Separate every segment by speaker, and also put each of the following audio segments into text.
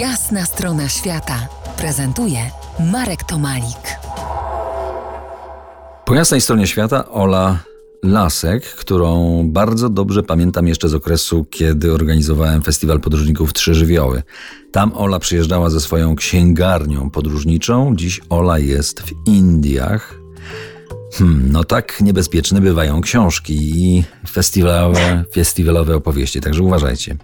Speaker 1: Jasna strona świata prezentuje Marek Tomalik.
Speaker 2: Po jasnej stronie świata Ola Lasek, którą bardzo dobrze pamiętam jeszcze z okresu, kiedy organizowałem Festiwal Podróżników Trzy Żywioły. Tam Ola przyjeżdżała ze swoją księgarnią podróżniczą. Dziś Ola jest w Indiach. Hmm, no tak niebezpieczne bywają książki i festiwalowe, festiwalowe opowieści, także uważajcie.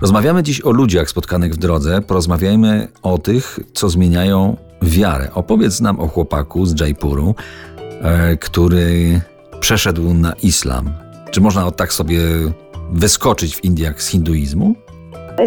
Speaker 2: Rozmawiamy dziś o ludziach spotkanych w drodze, porozmawiajmy o tych, co zmieniają wiarę. Opowiedz nam o chłopaku z Jaipuru, e, który przeszedł na islam. Czy można tak sobie wyskoczyć w Indiach z hinduizmu?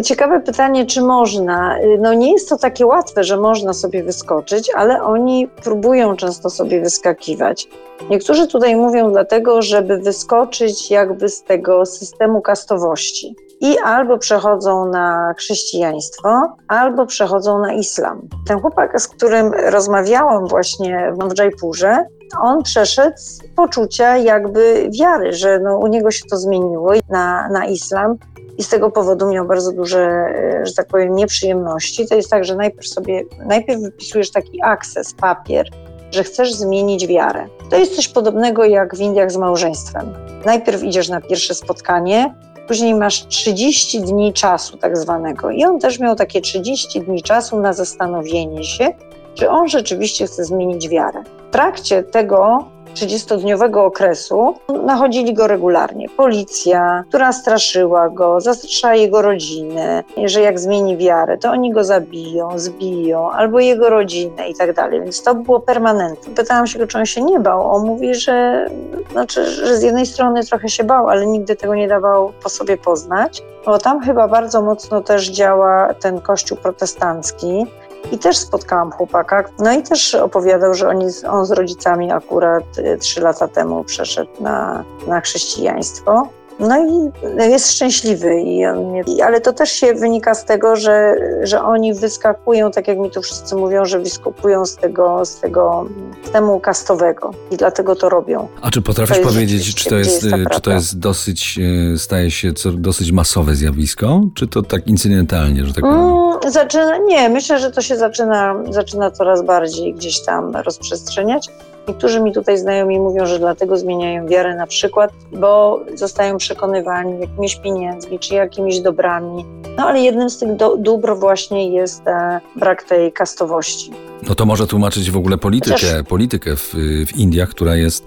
Speaker 3: Ciekawe pytanie, czy można. No nie jest to takie łatwe, że można sobie wyskoczyć, ale oni próbują często sobie wyskakiwać. Niektórzy tutaj mówią dlatego, żeby wyskoczyć jakby z tego systemu kastowości. I albo przechodzą na chrześcijaństwo, albo przechodzą na islam. Ten chłopak, z którym rozmawiałam właśnie w Jaipurze, on przeszedł z poczucia jakby wiary, że no, u niego się to zmieniło na, na islam i z tego powodu miał bardzo duże, e, że tak powiem, nieprzyjemności. To jest tak, że najpierw sobie, najpierw wypisujesz taki akces, papier, że chcesz zmienić wiarę. To jest coś podobnego jak w Indiach z małżeństwem. Najpierw idziesz na pierwsze spotkanie, później masz 30 dni czasu tak zwanego i on też miał takie 30 dni czasu na zastanowienie się, czy on rzeczywiście chce zmienić wiarę. W trakcie tego 30-dniowego okresu nachodzili go regularnie. Policja, która straszyła go, zastraszała jego rodzinę, że jak zmieni wiarę, to oni go zabiją, zbiją, albo jego rodzinę i tak dalej. Więc to było permanentne. Pytałam się go, czy on się nie bał. On mówi, że, znaczy, że z jednej strony trochę się bał, ale nigdy tego nie dawał po sobie poznać. Bo tam chyba bardzo mocno też działa ten kościół protestancki, i też spotkałam chłopaka, no i też opowiadał, że on z rodzicami akurat y, trzy lata temu przeszedł na, na chrześcijaństwo. No i jest szczęśliwy, i on nie, ale to też się wynika z tego, że, że oni wyskakują, tak jak mi tu wszyscy mówią, że wyskakują z tego, z tego systemu kastowego i dlatego to robią.
Speaker 2: A czy potrafisz powiedzieć, czy to jest, jest czy to jest dosyć, e, staje się dosyć masowe zjawisko, czy to tak incydentalnie, że tak powiem?
Speaker 3: Mm, zaczyna, nie, myślę, że to się zaczyna, zaczyna coraz bardziej gdzieś tam rozprzestrzeniać. Niektórzy mi tutaj znajomi mówią, że dlatego zmieniają wiarę na przykład, bo zostają przekonywani jakimiś pieniędzmi czy jakimiś dobrami. No ale jednym z tych do, dóbr właśnie jest e, brak tej kastowości.
Speaker 2: No to może tłumaczyć w ogóle politykę, Chociaż... politykę w, w Indiach, która jest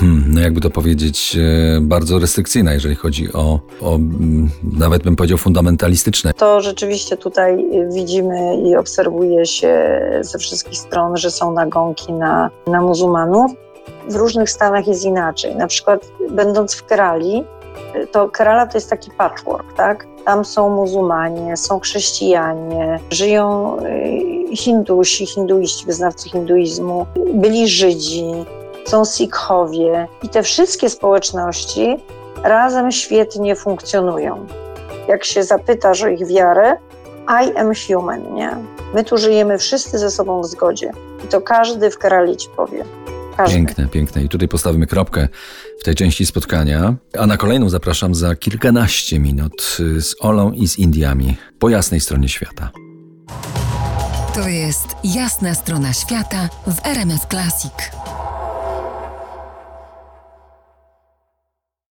Speaker 2: hmm, no jakby to powiedzieć, e, bardzo restrykcyjna, jeżeli chodzi o, o, nawet bym powiedział, fundamentalistyczne.
Speaker 3: To rzeczywiście tutaj widzimy i obserwuje się ze wszystkich stron, że są nagonki na, na muzułmanów. W różnych stanach jest inaczej. Na przykład, będąc w Kerali, to Kerala to jest taki patchwork, tak? Tam są muzułmanie, są chrześcijanie, żyją y, Hindusi, hinduiści, wyznawcy hinduizmu, byli Żydzi, są Sikhowie i te wszystkie społeczności razem świetnie funkcjonują. Jak się zapytasz o ich wiarę, I am human, nie? My tu żyjemy wszyscy ze sobą w zgodzie. I to każdy w Kerali ci powie. Każdy.
Speaker 2: Piękne, piękne. I tutaj postawimy kropkę w tej części spotkania. A na kolejną zapraszam za kilkanaście minut z Olą i z Indiami po jasnej stronie świata.
Speaker 1: To jest jasna strona świata w RMS Classic.